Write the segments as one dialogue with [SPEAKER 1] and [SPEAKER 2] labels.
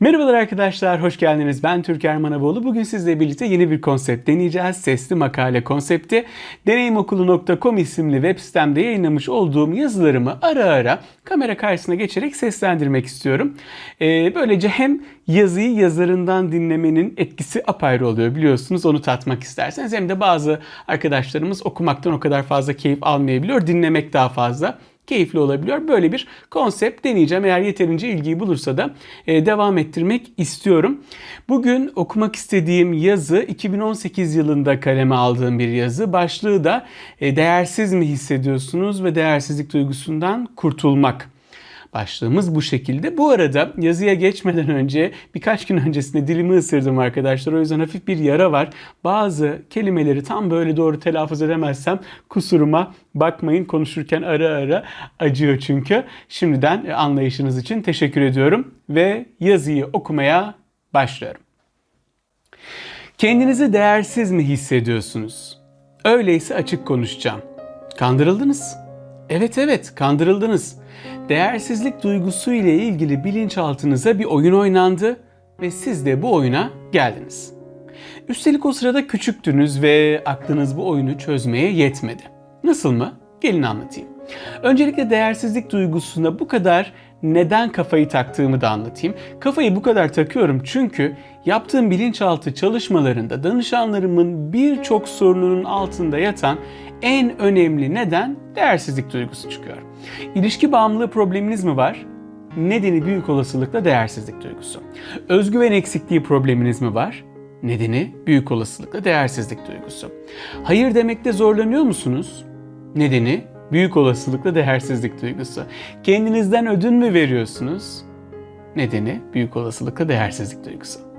[SPEAKER 1] Merhabalar arkadaşlar, hoş geldiniz. Ben Türker Manavoğlu. Bugün sizle birlikte yeni bir konsept deneyeceğiz. Sesli makale konsepti. Deneyimokulu.com isimli web sitemde yayınlamış olduğum yazılarımı ara ara kamera karşısına geçerek seslendirmek istiyorum. Ee, böylece hem yazıyı yazarından dinlemenin etkisi apayrı oluyor biliyorsunuz. Onu tatmak isterseniz hem de bazı arkadaşlarımız okumaktan o kadar fazla keyif almayabiliyor. Dinlemek daha fazla keyifli olabiliyor. Böyle bir konsept deneyeceğim. Eğer yeterince ilgiyi bulursa da e, devam ettirmek istiyorum. Bugün okumak istediğim yazı 2018 yılında kaleme aldığım bir yazı. Başlığı da e, değersiz mi hissediyorsunuz ve değersizlik duygusundan kurtulmak. Başlığımız bu şekilde. Bu arada yazıya geçmeden önce birkaç gün öncesinde dilimi ısırdım arkadaşlar. O yüzden hafif bir yara var. Bazı kelimeleri tam böyle doğru telaffuz edemezsem kusuruma bakmayın. Konuşurken ara ara acıyor çünkü. Şimdiden anlayışınız için teşekkür ediyorum ve yazıyı okumaya başlıyorum. Kendinizi değersiz mi hissediyorsunuz? Öyleyse açık konuşacağım. Kandırıldınız. Evet evet kandırıldınız. Değersizlik duygusu ile ilgili bilinçaltınıza bir oyun oynandı ve siz de bu oyuna geldiniz. Üstelik o sırada küçüktünüz ve aklınız bu oyunu çözmeye yetmedi. Nasıl mı? Gelin anlatayım. Öncelikle değersizlik duygusuna bu kadar neden kafayı taktığımı da anlatayım. Kafayı bu kadar takıyorum çünkü yaptığım bilinçaltı çalışmalarında danışanlarımın birçok sorununun altında yatan en önemli neden değersizlik duygusu çıkıyor. İlişki bağımlılığı probleminiz mi var? Nedeni büyük olasılıkla değersizlik duygusu. Özgüven eksikliği probleminiz mi var? Nedeni büyük olasılıkla değersizlik duygusu. Hayır demekte zorlanıyor musunuz? Nedeni büyük olasılıkla değersizlik duygusu. Kendinizden ödün mü veriyorsunuz? Nedeni büyük olasılıkla değersizlik duygusu.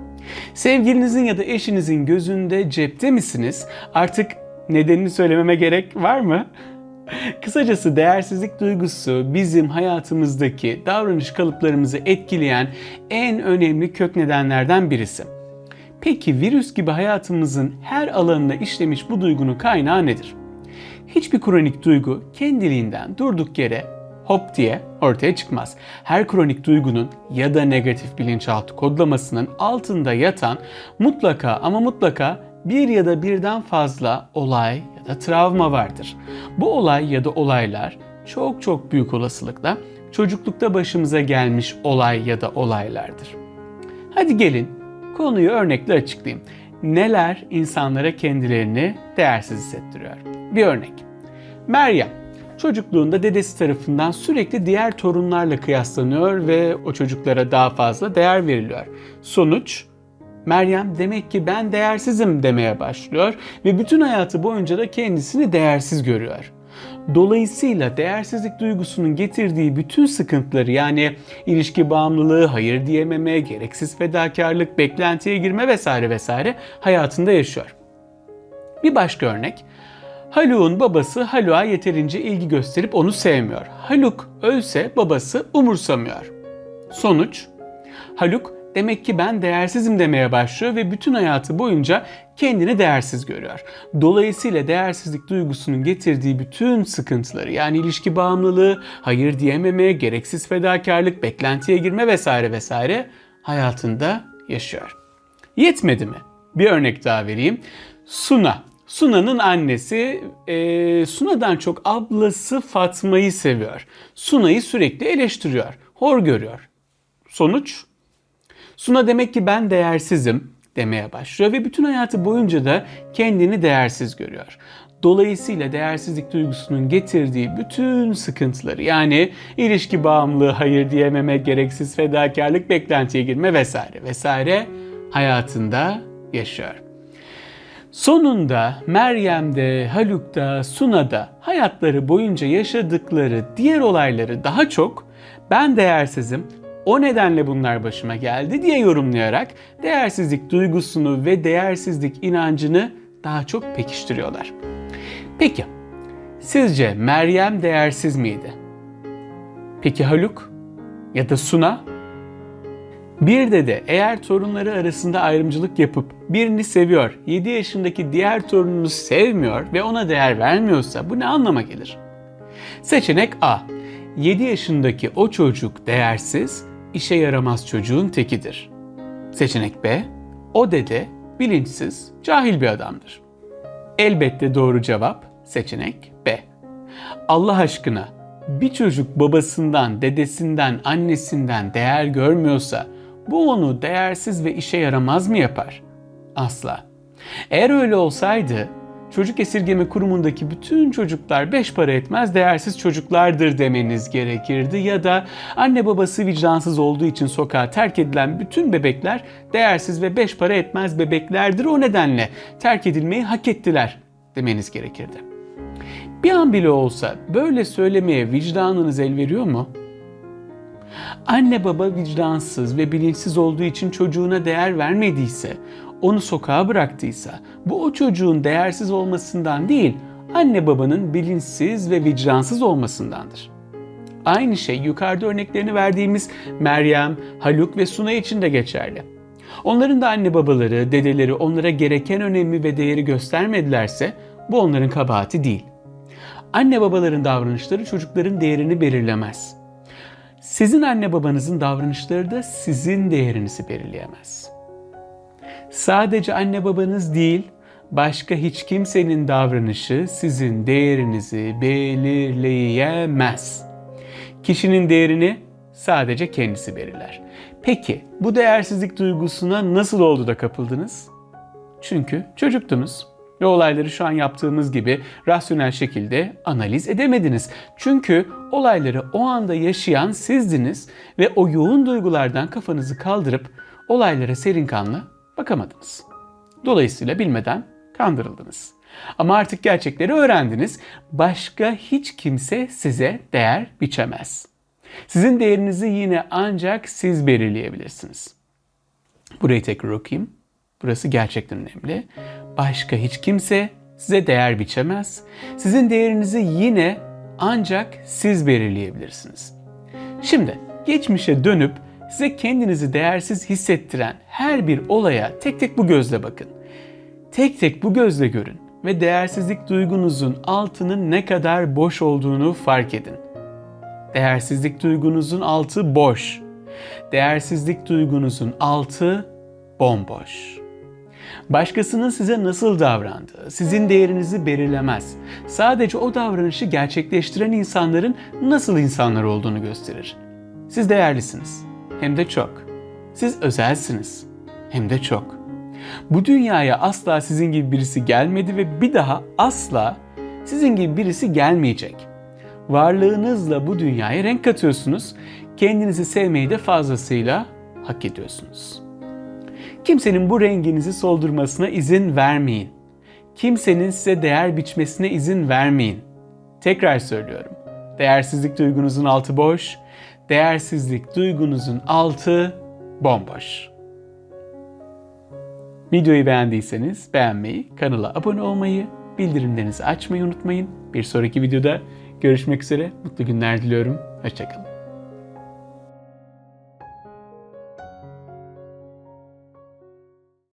[SPEAKER 1] Sevgilinizin ya da eşinizin gözünde cepte misiniz? Artık nedenini söylememe gerek var mı? Kısacası değersizlik duygusu bizim hayatımızdaki davranış kalıplarımızı etkileyen en önemli kök nedenlerden birisi. Peki virüs gibi hayatımızın her alanına işlemiş bu duygunun kaynağı nedir? Hiçbir kronik duygu kendiliğinden durduk yere hop diye ortaya çıkmaz. Her kronik duygunun ya da negatif bilinçaltı kodlamasının altında yatan mutlaka ama mutlaka bir ya da birden fazla olay ya da travma vardır. Bu olay ya da olaylar çok çok büyük olasılıkla çocuklukta başımıza gelmiş olay ya da olaylardır. Hadi gelin konuyu örnekle açıklayayım. Neler insanlara kendilerini değersiz hissettiriyor? Bir örnek. Meryem çocukluğunda dedesi tarafından sürekli diğer torunlarla kıyaslanıyor ve o çocuklara daha fazla değer veriliyor. Sonuç Meryem demek ki ben değersizim demeye başlıyor ve bütün hayatı boyunca da kendisini değersiz görüyor. Dolayısıyla değersizlik duygusunun getirdiği bütün sıkıntıları yani ilişki bağımlılığı, hayır diyememe, gereksiz fedakarlık, beklentiye girme vesaire vesaire hayatında yaşıyor. Bir başka örnek. Haluk'un babası Haluk'a yeterince ilgi gösterip onu sevmiyor. Haluk ölse babası umursamıyor. Sonuç Haluk demek ki ben değersizim demeye başlıyor ve bütün hayatı boyunca kendini değersiz görüyor. Dolayısıyla değersizlik duygusunun getirdiği bütün sıkıntıları yani ilişki bağımlılığı, hayır diyememe, gereksiz fedakarlık, beklentiye girme vesaire vesaire hayatında yaşıyor. Yetmedi mi? Bir örnek daha vereyim. Suna. Suna'nın annesi e, Suna'dan çok ablası Fatma'yı seviyor. Suna'yı sürekli eleştiriyor, hor görüyor. Sonuç Suna demek ki ben değersizim demeye başlıyor ve bütün hayatı boyunca da kendini değersiz görüyor. Dolayısıyla değersizlik duygusunun getirdiği bütün sıkıntıları yani ilişki bağımlılığı, hayır diyememe, gereksiz fedakarlık, beklentiye girme vesaire vesaire hayatında yaşıyor. Sonunda Meryem'de, Haluk'ta, Suna'da hayatları boyunca yaşadıkları diğer olayları daha çok ben değersizim, o nedenle bunlar başıma geldi diye yorumlayarak değersizlik duygusunu ve değersizlik inancını daha çok pekiştiriyorlar. Peki, sizce Meryem değersiz miydi? Peki Haluk ya da Suna? Bir dede eğer torunları arasında ayrımcılık yapıp birini seviyor, 7 yaşındaki diğer torununu sevmiyor ve ona değer vermiyorsa bu ne anlama gelir? Seçenek A. 7 yaşındaki o çocuk değersiz, işe yaramaz çocuğun tekidir. Seçenek B. O dede bilinçsiz, cahil bir adamdır. Elbette doğru cevap seçenek B. Allah aşkına bir çocuk babasından, dedesinden, annesinden değer görmüyorsa bu onu değersiz ve işe yaramaz mı yapar? Asla. Eğer öyle olsaydı çocuk esirgeme kurumundaki bütün çocuklar beş para etmez değersiz çocuklardır demeniz gerekirdi ya da anne babası vicdansız olduğu için sokağa terk edilen bütün bebekler değersiz ve beş para etmez bebeklerdir o nedenle terk edilmeyi hak ettiler demeniz gerekirdi. Bir an bile olsa böyle söylemeye vicdanınız el veriyor mu? Anne baba vicdansız ve bilinçsiz olduğu için çocuğuna değer vermediyse, onu sokağa bıraktıysa, bu o çocuğun değersiz olmasından değil, anne babanın bilinçsiz ve vicdansız olmasındandır. Aynı şey yukarıda örneklerini verdiğimiz Meryem, Haluk ve Suna için de geçerli. Onların da anne babaları, dedeleri onlara gereken önemi ve değeri göstermedilerse bu onların kabahati değil. Anne babaların davranışları çocukların değerini belirlemez. Sizin anne babanızın davranışları da sizin değerinizi belirleyemez. Sadece anne babanız değil, başka hiç kimsenin davranışı sizin değerinizi belirleyemez. Kişinin değerini sadece kendisi belirler. Peki bu değersizlik duygusuna nasıl oldu da kapıldınız? Çünkü çocuktunuz ve olayları şu an yaptığımız gibi rasyonel şekilde analiz edemediniz. Çünkü olayları o anda yaşayan sizdiniz ve o yoğun duygulardan kafanızı kaldırıp olaylara serin kanlı bakamadınız. Dolayısıyla bilmeden kandırıldınız. Ama artık gerçekleri öğrendiniz. Başka hiç kimse size değer biçemez. Sizin değerinizi yine ancak siz belirleyebilirsiniz. Burayı tekrar okuyayım. Burası gerçekten önemli. Başka hiç kimse size değer biçemez. Sizin değerinizi yine ancak siz belirleyebilirsiniz. Şimdi geçmişe dönüp size kendinizi değersiz hissettiren her bir olaya tek tek bu gözle bakın. Tek tek bu gözle görün ve değersizlik duygunuzun altının ne kadar boş olduğunu fark edin. Değersizlik duygunuzun altı boş. Değersizlik duygunuzun altı bomboş. Başkasının size nasıl davrandığı sizin değerinizi belirlemez. Sadece o davranışı gerçekleştiren insanların nasıl insanlar olduğunu gösterir. Siz değerlisiniz. Hem de çok. Siz özelsiniz. Hem de çok. Bu dünyaya asla sizin gibi birisi gelmedi ve bir daha asla sizin gibi birisi gelmeyecek. Varlığınızla bu dünyaya renk katıyorsunuz. Kendinizi sevmeyi de fazlasıyla hak ediyorsunuz. Kimsenin bu renginizi soldurmasına izin vermeyin. Kimsenin size değer biçmesine izin vermeyin. Tekrar söylüyorum. Değersizlik duygunuzun altı boş, değersizlik duygunuzun altı bomboş. Videoyu beğendiyseniz beğenmeyi, kanala abone olmayı, bildirimlerinizi açmayı unutmayın. Bir sonraki videoda görüşmek üzere. Mutlu günler diliyorum. Hoşçakalın.